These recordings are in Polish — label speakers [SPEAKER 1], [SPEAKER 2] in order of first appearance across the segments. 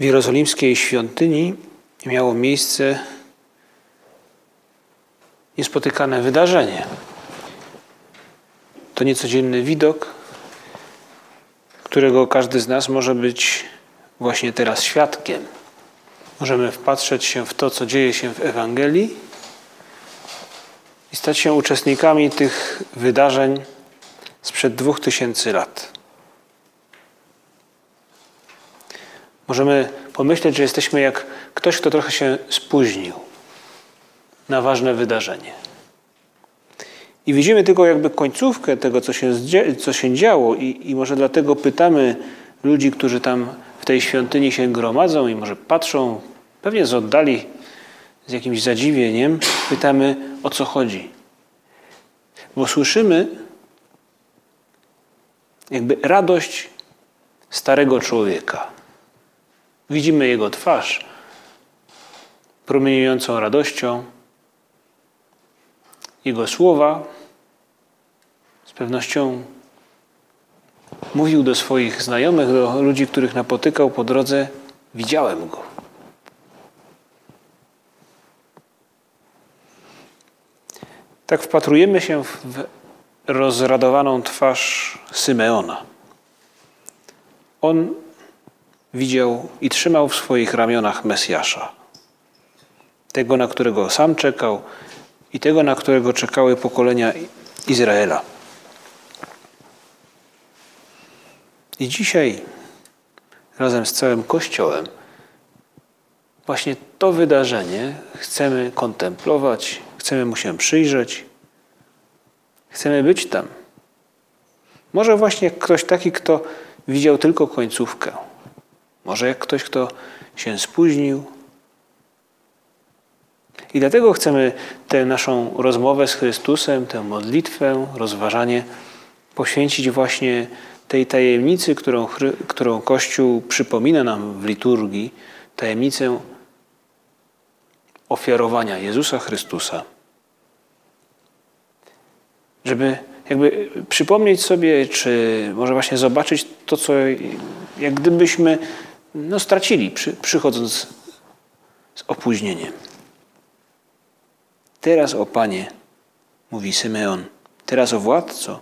[SPEAKER 1] W jerozolimskiej świątyni miało miejsce niespotykane wydarzenie. To niecodzienny widok, którego każdy z nas może być właśnie teraz świadkiem. Możemy wpatrzeć się w to, co dzieje się w Ewangelii i stać się uczestnikami tych wydarzeń sprzed dwóch tysięcy lat. Możemy pomyśleć, że jesteśmy jak ktoś, kto trochę się spóźnił na ważne wydarzenie. I widzimy tylko jakby końcówkę tego, co się, co się działo, i, i może dlatego pytamy ludzi, którzy tam w tej świątyni się gromadzą i może patrzą, pewnie z oddali, z jakimś zadziwieniem, pytamy o co chodzi. Bo słyszymy jakby radość starego człowieka. Widzimy jego twarz promieniejącą radością, jego słowa. Z pewnością mówił do swoich znajomych, do ludzi, których napotykał po drodze: Widziałem go. Tak wpatrujemy się w rozradowaną twarz Symeona. On widział i trzymał w swoich ramionach Mesjasza. Tego, na którego sam czekał i tego, na którego czekały pokolenia Izraela. I dzisiaj, razem z całym Kościołem, właśnie to wydarzenie chcemy kontemplować, chcemy mu się przyjrzeć, chcemy być tam. Może właśnie ktoś taki, kto widział tylko końcówkę może jak ktoś, kto się spóźnił. I dlatego chcemy tę naszą rozmowę z Chrystusem, tę modlitwę, rozważanie poświęcić właśnie tej tajemnicy, którą, którą Kościół przypomina nam w liturgii, tajemnicę ofiarowania Jezusa Chrystusa. Żeby jakby przypomnieć sobie, czy może właśnie zobaczyć to, co jak gdybyśmy no, stracili, przy, przychodząc z opóźnieniem. Teraz, o Panie, mówi Symeon, teraz, o Władco,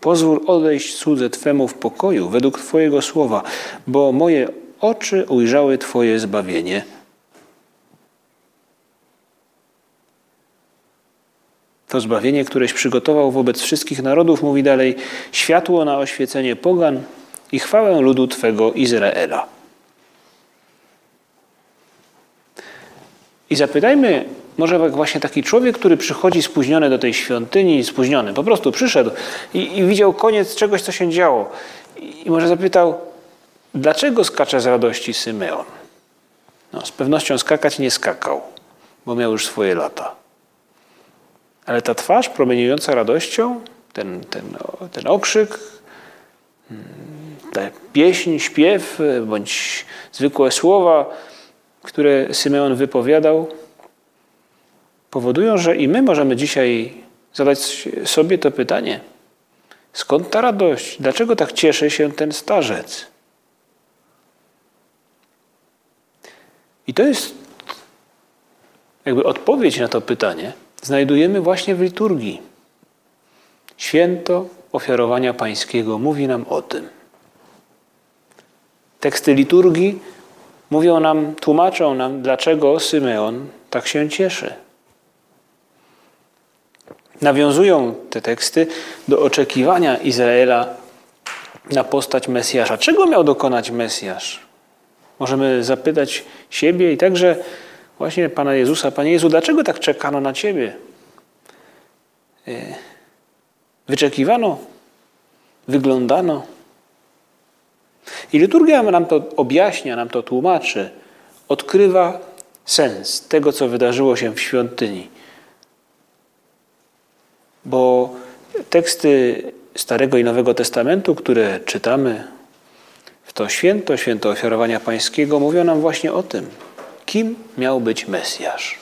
[SPEAKER 1] pozwól odejść cudze Twemu w pokoju według Twojego słowa, bo moje oczy ujrzały Twoje zbawienie. To zbawienie, któreś przygotował wobec wszystkich narodów, mówi dalej, światło na oświecenie pogan i chwałę ludu Twego Izraela. I zapytajmy, może właśnie taki człowiek, który przychodzi spóźniony do tej świątyni, spóźniony, po prostu przyszedł i, i widział koniec czegoś, co się działo. I, I może zapytał, dlaczego skacze z radości Symeon? No, z pewnością skakać nie skakał, bo miał już swoje lata. Ale ta twarz promieniująca radością, ten, ten, ten okrzyk, mm, ta pieśń, śpiew bądź zwykłe słowa, które Symeon wypowiadał, powodują, że i my możemy dzisiaj zadać sobie to pytanie: skąd ta radość? Dlaczego tak cieszy się ten starzec? I to jest jakby odpowiedź na to pytanie, znajdujemy właśnie w liturgii. Święto ofiarowania Pańskiego mówi nam o tym. Teksty liturgii mówią nam, tłumaczą nam, dlaczego Symeon tak się cieszy. Nawiązują te teksty do oczekiwania Izraela na postać Mesjasza. Czego miał dokonać Mesjasz? Możemy zapytać siebie i także właśnie Pana Jezusa, Panie Jezu, dlaczego tak czekano na Ciebie? E, wyczekiwano, wyglądano. I liturgia nam to objaśnia, nam to tłumaczy. odkrywa sens tego, co wydarzyło się w świątyni. Bo teksty Starego i Nowego Testamentu, które czytamy w to święto, święto ofiarowania pańskiego, mówią nam właśnie o tym, kim miał być Mesjasz.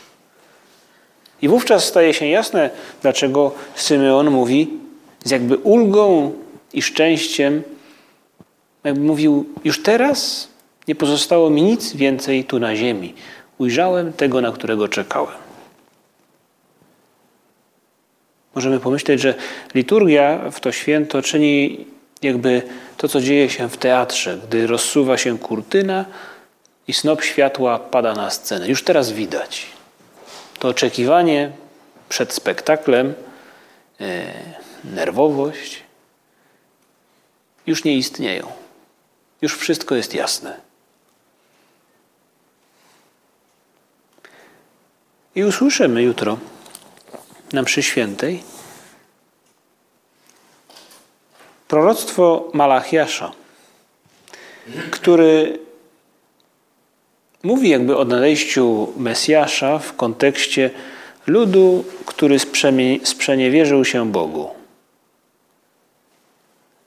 [SPEAKER 1] I wówczas staje się jasne, dlaczego Symeon mówi z jakby ulgą i szczęściem, jakby mówił, już teraz nie pozostało mi nic więcej tu na ziemi. Ujrzałem tego, na którego czekałem. Możemy pomyśleć, że liturgia w to święto czyni jakby to, co dzieje się w teatrze, gdy rozsuwa się kurtyna i snop światła pada na scenę. Już teraz widać. To oczekiwanie przed spektaklem, e, nerwowość już nie istnieją. Już wszystko jest jasne. I usłyszymy jutro na mszy świętej proroctwo Malachiasza, który mówi jakby o nadejściu Mesjasza w kontekście ludu, który sprzeniewierzył się Bogu.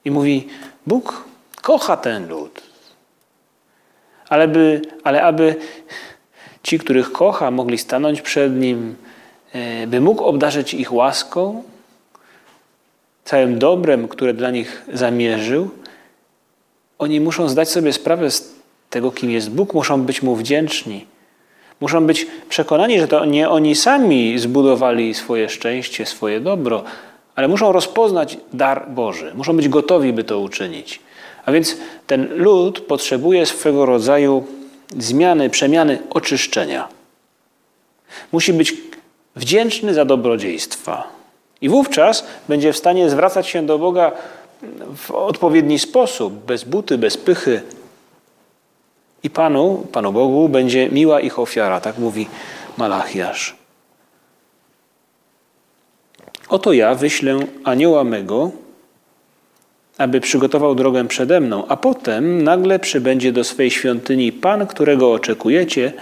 [SPEAKER 1] I mówi, Bóg kocha ten lud, ale, by, ale aby ci, których kocha, mogli stanąć przed Nim, e, by mógł obdarzyć ich łaską, całym dobrem, które dla nich zamierzył, oni muszą zdać sobie sprawę z tego, kim jest Bóg, muszą być Mu wdzięczni. Muszą być przekonani, że to nie oni sami zbudowali swoje szczęście, swoje dobro, ale muszą rozpoznać dar Boży. Muszą być gotowi, by to uczynić. A więc ten lud potrzebuje swego rodzaju zmiany, przemiany, oczyszczenia. Musi być wdzięczny za dobrodziejstwa. I wówczas będzie w stanie zwracać się do Boga w odpowiedni sposób, bez buty, bez pychy. I Panu, Panu Bogu, będzie miła ich ofiara, tak mówi Malachiasz. Oto ja wyślę anioła mego, aby przygotował drogę przede mną, a potem nagle przybędzie do swej świątyni Pan, którego oczekujecie,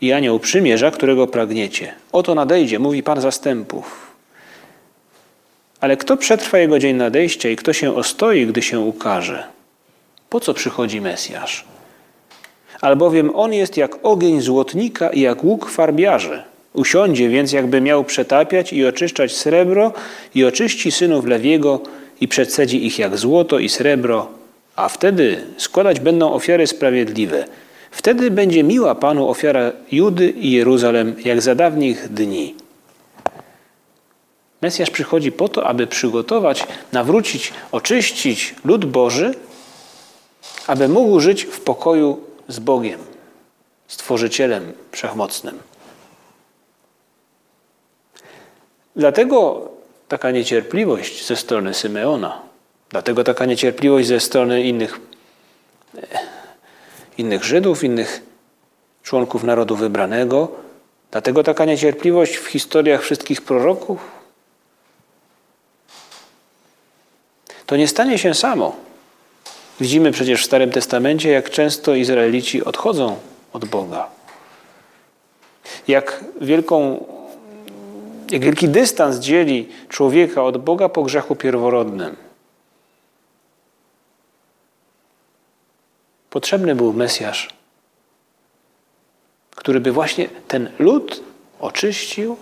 [SPEAKER 1] i anioł przymierza, którego pragniecie. Oto nadejdzie, mówi Pan zastępów. Ale kto przetrwa jego dzień nadejścia i kto się ostoi, gdy się ukaże? Po co przychodzi Mesjasz? Albowiem on jest jak ogień złotnika i jak łuk farbiarzy. Usiądzie więc, jakby miał przetapiać i oczyszczać srebro, i oczyści synów Lewiego, i przedsedzi ich jak złoto i srebro, a wtedy składać będą ofiary sprawiedliwe. Wtedy będzie miła Panu ofiara Judy i Jeruzalem, jak za dawnych dni. Mesjasz przychodzi po to, aby przygotować, nawrócić, oczyścić lud Boży, aby mógł żyć w pokoju z Bogiem, Stworzycielem Wszechmocnym. Dlatego taka niecierpliwość ze strony Symeona. Dlatego taka niecierpliwość ze strony innych, e, innych Żydów, innych członków narodu wybranego. Dlatego taka niecierpliwość w historiach wszystkich proroków. To nie stanie się samo. Widzimy przecież w Starym Testamencie, jak często Izraelici odchodzą od Boga. Jak wielką jak wielki dystans dzieli człowieka od Boga po grzechu pierworodnym. Potrzebny był Mesjasz, który by właśnie ten lud oczyścił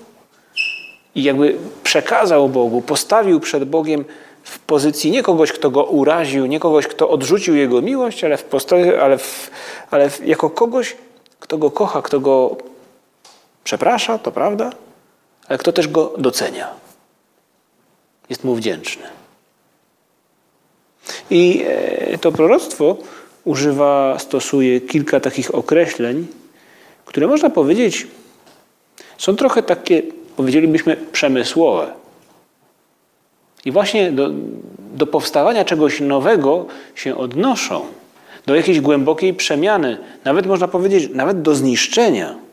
[SPEAKER 1] i jakby przekazał Bogu, postawił przed Bogiem w pozycji nie kogoś, kto go uraził, nie kogoś, kto odrzucił jego miłość, ale, w postawie, ale, w, ale w, jako kogoś, kto go kocha, kto go przeprasza, to prawda? Ale kto też go docenia. Jest mu wdzięczny. I e, to proroctwo używa, stosuje kilka takich określeń, które można powiedzieć są trochę takie, powiedzielibyśmy, przemysłowe. I właśnie do, do powstawania czegoś nowego się odnoszą, do jakiejś głębokiej przemiany, nawet można powiedzieć, nawet do zniszczenia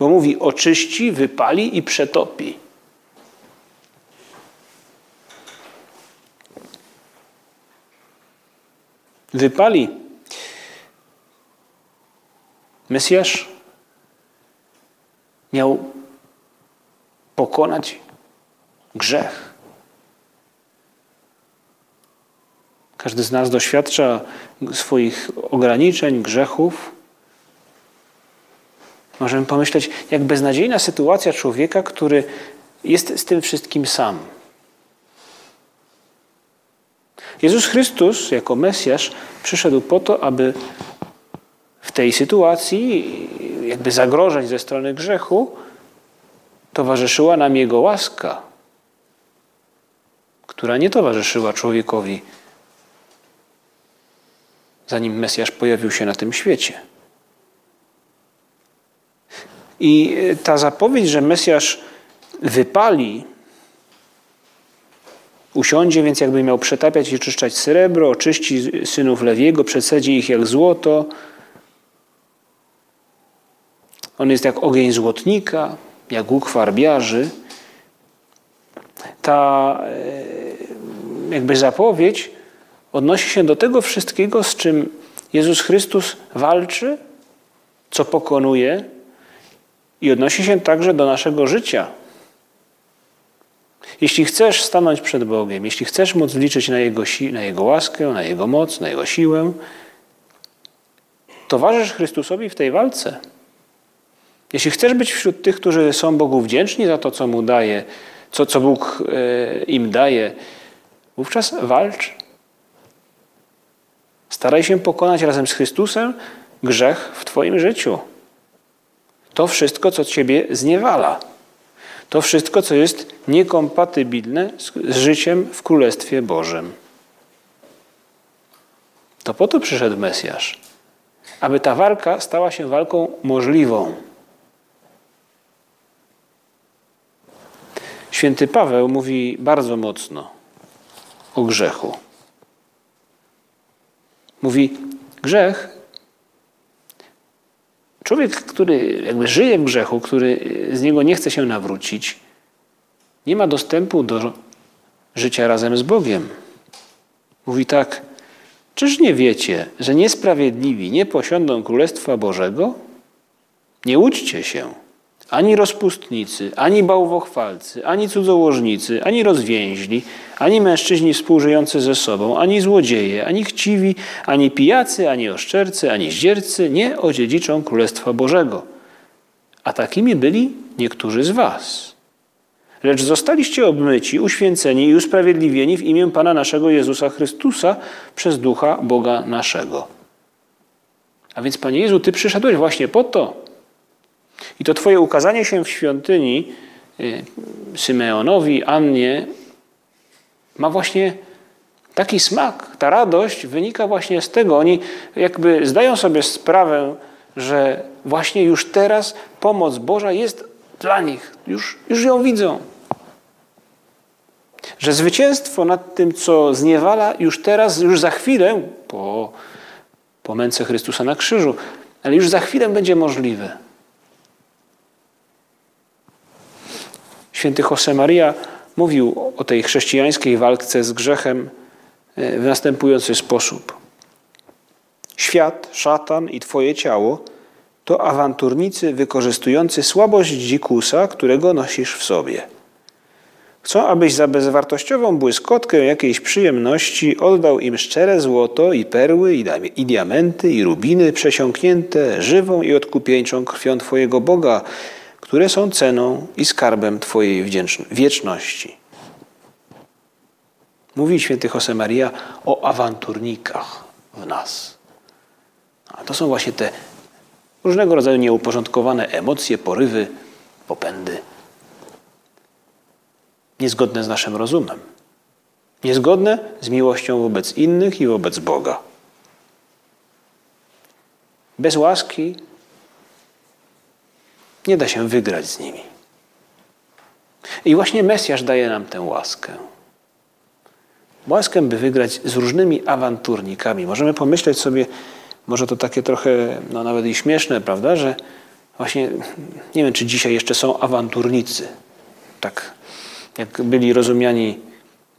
[SPEAKER 1] bo mówi oczyści, wypali i przetopi. Wypali. Mesjasz miał pokonać grzech. Każdy z nas doświadcza swoich ograniczeń, grzechów. Możemy pomyśleć, jak beznadziejna sytuacja człowieka, który jest z tym wszystkim sam. Jezus Chrystus, jako Mesjasz, przyszedł po to, aby w tej sytuacji, jakby zagrożeń ze strony grzechu, towarzyszyła nam Jego łaska, która nie towarzyszyła człowiekowi, zanim Mesjasz pojawił się na tym świecie. I ta zapowiedź, że Mesjasz wypali, usiądzie więc jakby miał przetapiać i czyszczać srebro, oczyści synów Lewiego, przecedzi ich jak złoto. On jest jak ogień złotnika, jak łuk farbiarzy. Ta e, jakby zapowiedź odnosi się do tego wszystkiego, z czym Jezus Chrystus walczy, co pokonuje i odnosi się także do naszego życia. Jeśli chcesz stanąć przed Bogiem, jeśli chcesz móc liczyć na Jego, na Jego łaskę, na Jego moc, na Jego siłę, towarzysz Chrystusowi w tej walce. Jeśli chcesz być wśród tych, którzy są Bogu wdzięczni za to, co Mu daje, co, co Bóg e, im daje, wówczas walcz. Staraj się pokonać razem z Chrystusem grzech w Twoim życiu. To wszystko, co Ciebie zniewala. To wszystko, co jest niekompatybilne z życiem w Królestwie Bożym. To po to przyszedł Mesjasz, aby ta walka stała się walką możliwą. Święty Paweł mówi bardzo mocno o grzechu. Mówi, grzech, człowiek, który jakby żyje w grzechu, który z niego nie chce się nawrócić, nie ma dostępu do życia razem z Bogiem. Mówi tak, czyż nie wiecie, że niesprawiedliwi nie posiądą Królestwa Bożego? Nie łudźcie się. Ani rozpustnicy, ani bałwochwalcy, ani cudzołożnicy, ani rozwięźli, ani mężczyźni współżyjący ze sobą, ani złodzieje, ani chciwi, ani pijacy, ani oszczercy, ani zdziercy nie odziedziczą Królestwa Bożego. A takimi byli niektórzy z was. Lecz zostaliście obmyci, uświęceni i usprawiedliwieni w imię Pana naszego Jezusa Chrystusa przez Ducha Boga naszego. A więc, Panie Jezu, Ty przyszedłeś właśnie po to, i to Twoje ukazanie się w świątyni y, Symeonowi, Annie, ma właśnie taki smak. Ta radość wynika właśnie z tego. Oni jakby zdają sobie sprawę, że właśnie już teraz pomoc Boża jest dla nich. Już, już ją widzą. Że zwycięstwo nad tym, co zniewala, już teraz, już za chwilę, po, po męce Chrystusa na krzyżu, ale już za chwilę będzie możliwe. Święty Josemaria mówił o tej chrześcijańskiej walce z grzechem e, w następujący sposób. Świat, szatan i twoje ciało to awanturnicy wykorzystujący słabość dzikusa, którego nosisz w sobie. Chcą, abyś za bezwartościową błyskotkę jakiejś przyjemności oddał im szczere złoto i perły, i diamenty, i rubiny przesiąknięte żywą i odkupieńczą krwią Twojego Boga, które są ceną i skarbem Twojej wieczności. Mówi święty Josemaria o awanturnikach w nas. A to są właśnie te różnego rodzaju nieuporządkowane emocje, porywy, popędy, niezgodne z naszym rozumem, niezgodne z miłością wobec innych i wobec Boga. Bez łaski nie da się wygrać z nimi. I właśnie Mesjasz daje nam tę łaskę. Łaskę, by wygrać z różnymi awanturnikami. Możemy pomyśleć sobie, może to takie trochę no nawet i śmieszne, prawda, że właśnie nie wiem, czy dzisiaj jeszcze są awanturnicy. Tak jak byli rozumiani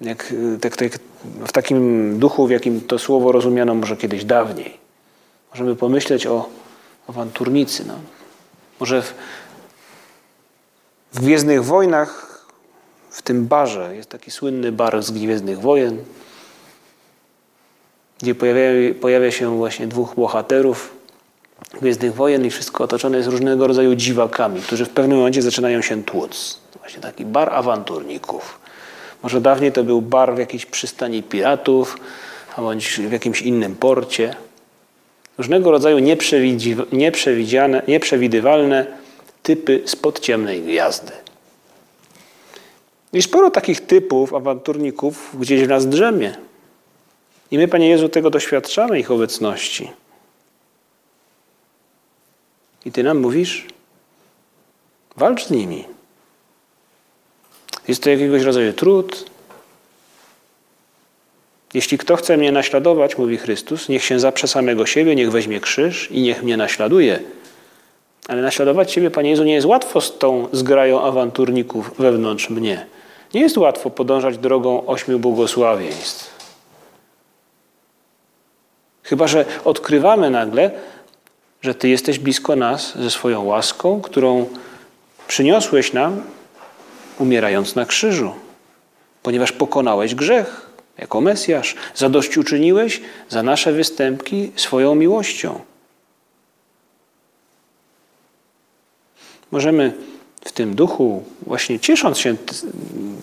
[SPEAKER 1] jak, tak, tak, w takim duchu, w jakim to słowo rozumiano może kiedyś dawniej. Możemy pomyśleć o, awanturnicy. No. Może w, w Gwiezdnych Wojnach, w tym barze, jest taki słynny bar z Gwiezdnych Wojen, gdzie pojawia, pojawia się właśnie dwóch bohaterów Gwiezdnych Wojen i wszystko otoczone jest różnego rodzaju dziwakami, którzy w pewnym momencie zaczynają się tłuc. Właśnie taki bar awanturników. Może dawniej to był bar w jakiejś przystani piratów, a bądź w jakimś innym porcie. Różnego rodzaju nieprzewidziane, nieprzewidywalne typy spod ciemnej gwiazdy. I sporo takich typów awanturników gdzieś w nas drzemie. I my, Panie Jezu, tego doświadczamy, ich obecności. I Ty nam mówisz, walcz z nimi. Jest to jakiegoś rodzaju trud. Jeśli kto chce mnie naśladować, mówi Chrystus, niech się zaprze samego siebie, niech weźmie krzyż i niech mnie naśladuje. Ale naśladować Ciebie, Panie Jezu, nie jest łatwo z tą zgrają awanturników wewnątrz mnie. Nie jest łatwo podążać drogą ośmiu błogosławieństw. Chyba, że odkrywamy nagle, że Ty jesteś blisko nas ze swoją łaską, którą przyniosłeś nam, umierając na krzyżu, ponieważ pokonałeś grzech jako Mesjasz, zadośćuczyniłeś za nasze występki swoją miłością. Możemy w tym duchu, właśnie ciesząc się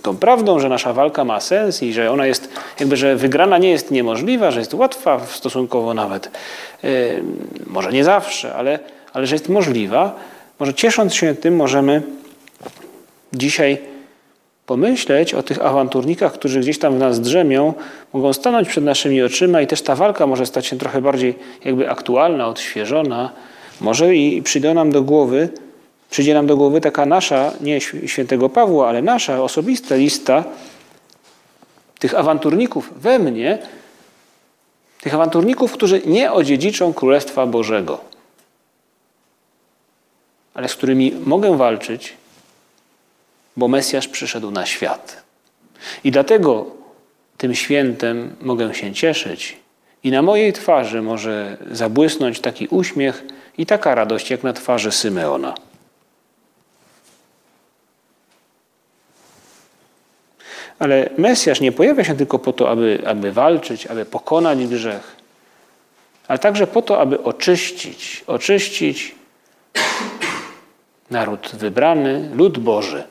[SPEAKER 1] tą prawdą, że nasza walka ma sens i że ona jest, jakby, że wygrana nie jest niemożliwa, że jest łatwa stosunkowo nawet, może nie zawsze, ale, ale że jest możliwa, może ciesząc się tym, możemy dzisiaj pomyśleć o tych awanturnikach, którzy gdzieś tam w nas drzemią, mogą stanąć przed naszymi oczyma i też ta walka może stać się trochę bardziej jakby aktualna, odświeżona. Może i przyjdą nam do głowy, przyjdzie nam do głowy taka nasza, nie świętego Pawła, ale nasza osobista lista tych awanturników we mnie, tych awanturników, którzy nie odziedziczą Królestwa Bożego, ale z którymi mogę walczyć, bo Mesjasz przyszedł na świat. I dlatego tym świętem mogę się cieszyć i na mojej twarzy może zabłysnąć taki uśmiech i taka radość, jak na twarzy Symeona. Ale Mesjasz nie pojawia się tylko po to, aby, aby walczyć, aby pokonać grzech, ale także po to, aby oczyścić, oczyścić naród wybrany, lud Boży,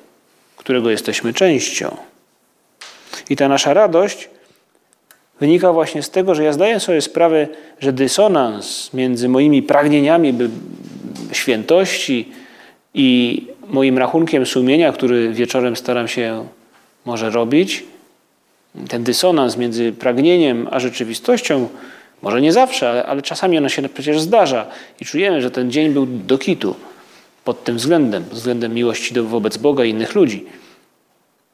[SPEAKER 1] którego jesteśmy częścią. I ta nasza radość wynika właśnie z tego, że ja zdaję sobie sprawę, że dysonans między moimi pragnieniami świętości i moim rachunkiem sumienia, który wieczorem staram się może robić, ten dysonans między pragnieniem a rzeczywistością, może nie zawsze, ale, ale czasami ono się przecież zdarza i czujemy, że ten dzień był do kitu pod tym względem, względem miłości do, wobec Boga i innych ludzi.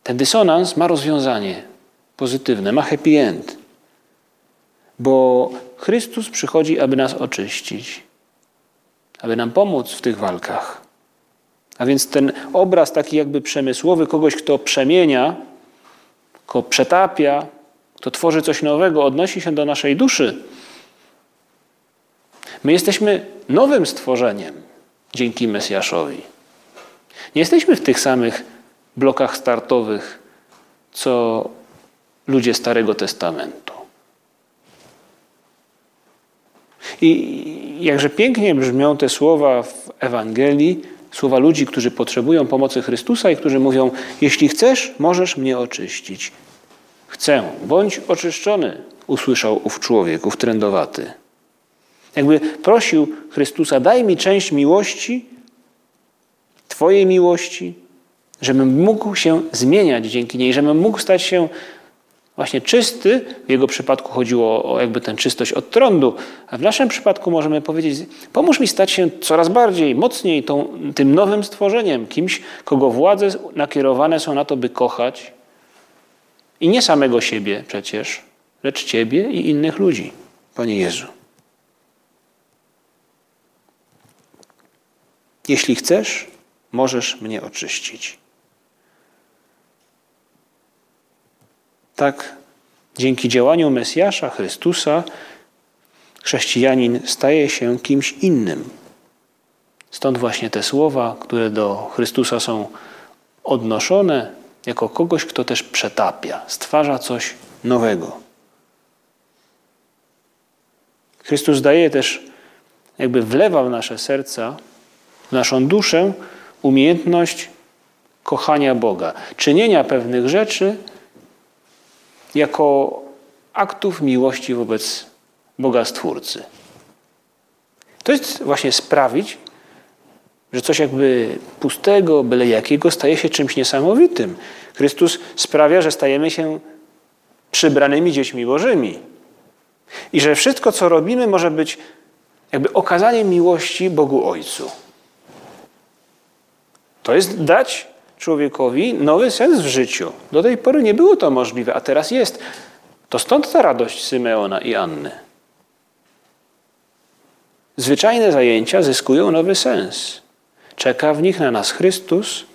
[SPEAKER 1] Ten dysonans ma rozwiązanie pozytywne, ma happy end, bo Chrystus przychodzi, aby nas oczyścić, aby nam pomóc w tych walkach. A więc ten obraz taki jakby przemysłowy kogoś, kto przemienia, kto przetapia, kto tworzy coś nowego, odnosi się do naszej duszy. My jesteśmy nowym stworzeniem dzięki Mesjaszowi. Nie jesteśmy w tych samych blokach startowych, co ludzie Starego Testamentu. I jakże pięknie brzmią te słowa w Ewangelii, słowa ludzi, którzy potrzebują pomocy Chrystusa i którzy mówią: Jeśli chcesz, możesz mnie oczyścić. Chcę, bądź oczyszczony, usłyszał ów człowiek, ów trędowaty. Jakby prosił Chrystusa: Daj mi część miłości, Twojej miłości, żebym mógł się zmieniać dzięki niej, żebym mógł stać się właśnie czysty. W jego przypadku chodziło o jakby tę czystość od trądu, a w naszym przypadku możemy powiedzieć: pomóż mi stać się coraz bardziej, mocniej tą, tym nowym stworzeniem, kimś, kogo władze nakierowane są na to, by kochać i nie samego siebie przecież, lecz Ciebie i innych ludzi, Panie Jezu. Jeśli chcesz, możesz mnie oczyścić. Tak, dzięki działaniu Mesjasza, Chrystusa, chrześcijanin staje się kimś innym. Stąd właśnie te słowa, które do Chrystusa są odnoszone jako kogoś, kto też przetapia, stwarza coś nowego. Chrystus daje też, jakby wlewa w nasze serca, w naszą duszę umiejętność kochania Boga, czynienia pewnych rzeczy jako aktów miłości wobec Boga Stwórcy. To jest właśnie sprawić, że coś jakby pustego, byle jakiego staje się czymś niesamowitym. Chrystus sprawia, że stajemy się przybranymi dziećmi Bożymi. I że wszystko, co robimy, może być jakby okazaniem miłości Bogu Ojcu. To jest dać człowiekowi nowy sens w życiu. Do tej pory nie było to możliwe, a teraz jest. To stąd ta radość Symeona i Anny. Zwyczajne zajęcia zyskują nowy sens. Czeka w nich na nas Chrystus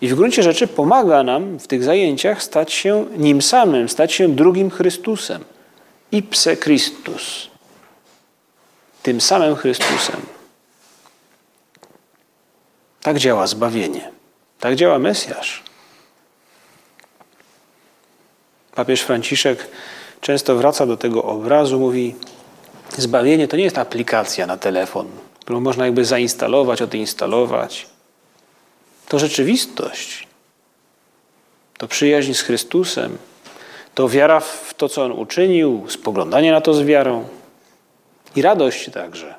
[SPEAKER 1] i w gruncie rzeczy pomaga nam w tych zajęciach stać się Nim samym, stać się drugim Chrystusem. Ipse Christus. Tym samym Chrystusem. Tak działa zbawienie. Tak działa Mesjasz. Papież Franciszek często wraca do tego obrazu, mówi: Zbawienie to nie jest aplikacja na telefon, którą można jakby zainstalować, odinstalować. To rzeczywistość. To przyjaźń z Chrystusem. To wiara w to, co On uczynił, spoglądanie na to z wiarą i radość także.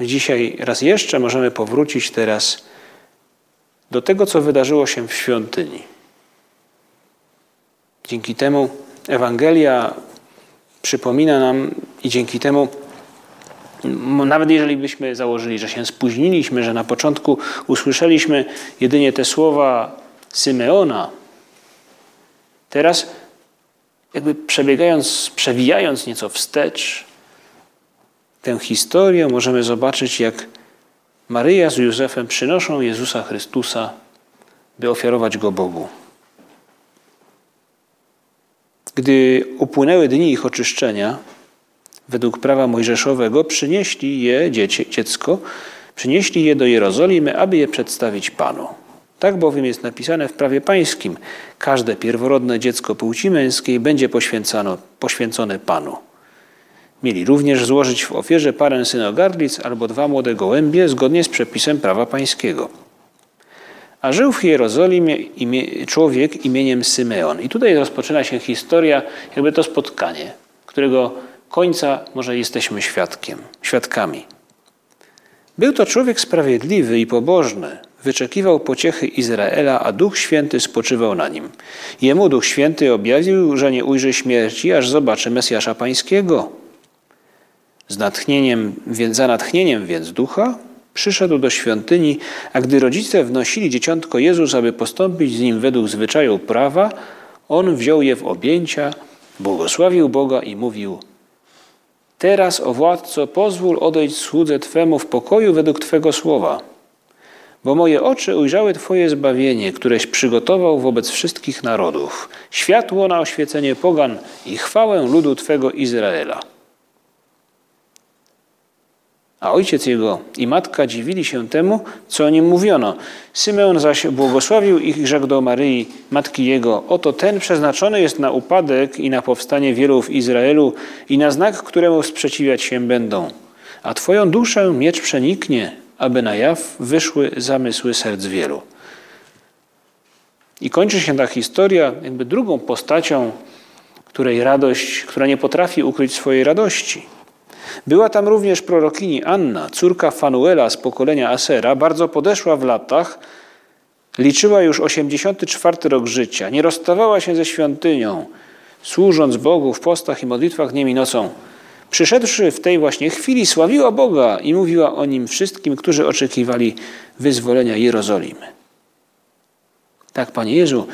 [SPEAKER 1] Dzisiaj raz jeszcze możemy powrócić teraz do tego, co wydarzyło się w świątyni. Dzięki temu Ewangelia przypomina nam i dzięki temu, nawet jeżeli byśmy założyli, że się spóźniliśmy, że na początku usłyszeliśmy jedynie te słowa Symeona, teraz jakby przebiegając, przewijając nieco wstecz tę historię, możemy zobaczyć, jak Maryja z Józefem przynoszą Jezusa Chrystusa, by ofiarować go Bogu. Gdy upłynęły dni ich oczyszczenia, według prawa mojżeszowego, przynieśli je, dziecię, dziecko, przynieśli je do Jerozolimy, aby je przedstawić Panu. Tak bowiem jest napisane w prawie pańskim: każde pierworodne dziecko płci męskiej będzie poświęcone Panu. Mieli również złożyć w ofierze parę synogarlic albo dwa młode gołębie zgodnie z przepisem prawa pańskiego. A żył w Jerozolimie imie, człowiek imieniem Symeon. I tutaj rozpoczyna się historia, jakby to spotkanie, którego końca może jesteśmy świadkiem, świadkami. Był to człowiek sprawiedliwy i pobożny, wyczekiwał pociechy Izraela, a Duch Święty spoczywał na nim. Jemu Duch Święty objawił, że nie ujrzy śmierci, aż zobaczy Mesjasza Pańskiego. Z natchnieniem, za natchnieniem więc ducha przyszedł do świątyni, a gdy rodzice wnosili dzieciątko Jezus, aby postąpić z nim według zwyczaju prawa, on wziął je w objęcia, błogosławił Boga i mówił: Teraz, o władco, pozwól odejść słudze Twemu w pokoju według Twego słowa. Bo moje oczy ujrzały Twoje zbawienie, któreś przygotował wobec wszystkich narodów, światło na oświecenie pogan i chwałę ludu Twego Izraela. A ojciec jego i matka dziwili się temu, co o nim mówiono. Symeon zaś błogosławił ich i rzekł do Maryi, matki jego: Oto ten przeznaczony jest na upadek i na powstanie wielu w Izraelu i na znak, któremu sprzeciwiać się będą. A twoją duszę miecz przeniknie, aby na jaw wyszły zamysły serc wielu. I kończy się ta historia jakby drugą postacią, której radość, która nie potrafi ukryć swojej radości. Była tam również prorokini Anna, córka Fanuela z pokolenia Asera, bardzo podeszła w latach, liczyła już 84 rok życia, nie rozstawała się ze świątynią, służąc Bogu w postach i modlitwach dniem i nocą. Przyszedłszy w tej właśnie chwili, sławiła Boga i mówiła o nim wszystkim, którzy oczekiwali wyzwolenia Jerozolimy. Tak, Panie Jezu,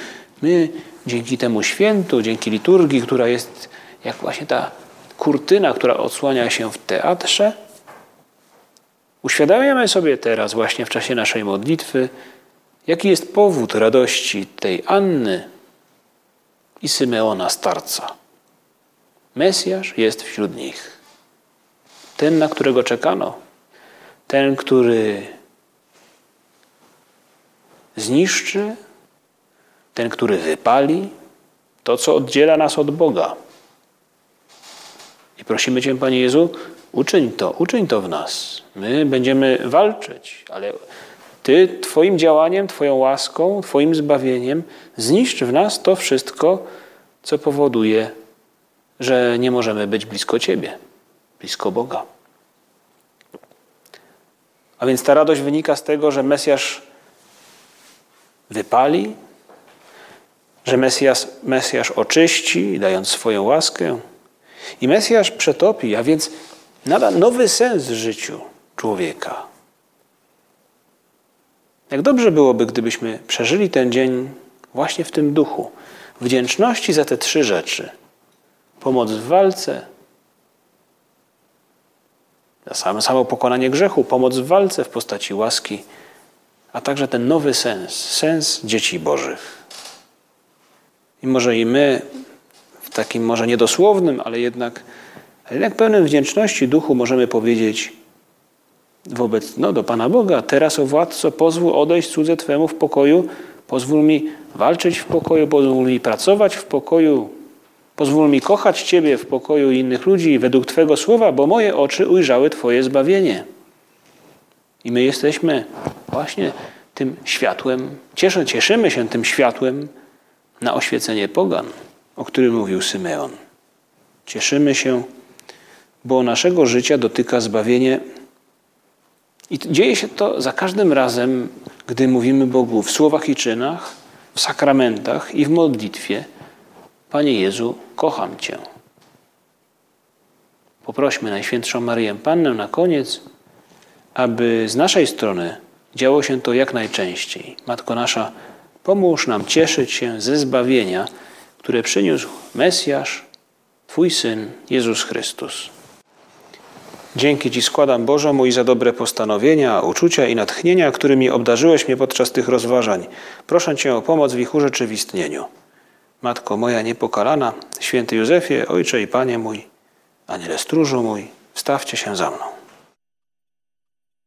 [SPEAKER 1] my dzięki temu świętu, dzięki liturgii, która jest jak właśnie ta kurtyna, która odsłania się w teatrze, uświadamiamy sobie teraz, właśnie w czasie naszej modlitwy, jaki jest powód radości tej Anny i Symeona starca. Mesjasz jest wśród nich. ten, na którego czekano, ten, który zniszczy, ten, który wypali to, co oddziela nas od Boga. I prosimy Cię, Panie Jezu, uczyń to, uczyń to w nas. My będziemy walczyć, ale Ty Twoim działaniem, Twoją łaską, Twoim zbawieniem zniszcz w nas to wszystko, co powoduje, że nie możemy być blisko Ciebie, blisko Boga. A więc ta radość wynika z tego, że Mesjasz wypali, że Mesjasz, Mesjasz oczyści, dając swoją łaskę. I Mesjasz przetopi, a więc nada nowy sens życiu człowieka. Jak dobrze byłoby, gdybyśmy przeżyli ten dzień właśnie w tym duchu, wdzięczności za te trzy rzeczy: pomoc w walce, za samo, pokonanie grzechu, pomoc w walce w postaci łaski, a także ten nowy sens, sens dzieci Bożych. I może i my takim może niedosłownym, ale jednak, ale jednak pełnym wdzięczności duchu możemy powiedzieć wobec, no do Pana Boga, teraz o władco pozwól odejść cudze Twemu w pokoju, pozwól mi walczyć w pokoju, pozwól mi pracować w pokoju, pozwól mi kochać Ciebie w pokoju innych ludzi według Twego słowa, bo moje oczy ujrzały Twoje zbawienie. I my jesteśmy właśnie tym światłem, cieszymy się tym światłem na oświecenie pogan, o którym mówił Symeon. Cieszymy się, bo naszego życia dotyka zbawienie i dzieje się to za każdym razem, gdy mówimy Bogu w słowach i czynach, w sakramentach i w modlitwie: Panie Jezu, kocham Cię. Poprośmy Najświętszą Maryję Pannę na koniec, aby z naszej strony działo się to jak najczęściej. Matko nasza, pomóż nam cieszyć się ze zbawienia, które przyniósł Mesjasz, Twój Syn, Jezus Chrystus. Dzięki Ci składam, Boże mój, za dobre postanowienia, uczucia i natchnienia, którymi obdarzyłeś mnie podczas tych rozważań. Proszę Cię o pomoc w ich urzeczywistnieniu. Matko moja niepokalana, święty Józefie, Ojcze i Panie mój, Aniele stróżu mój, wstawcie się za mną.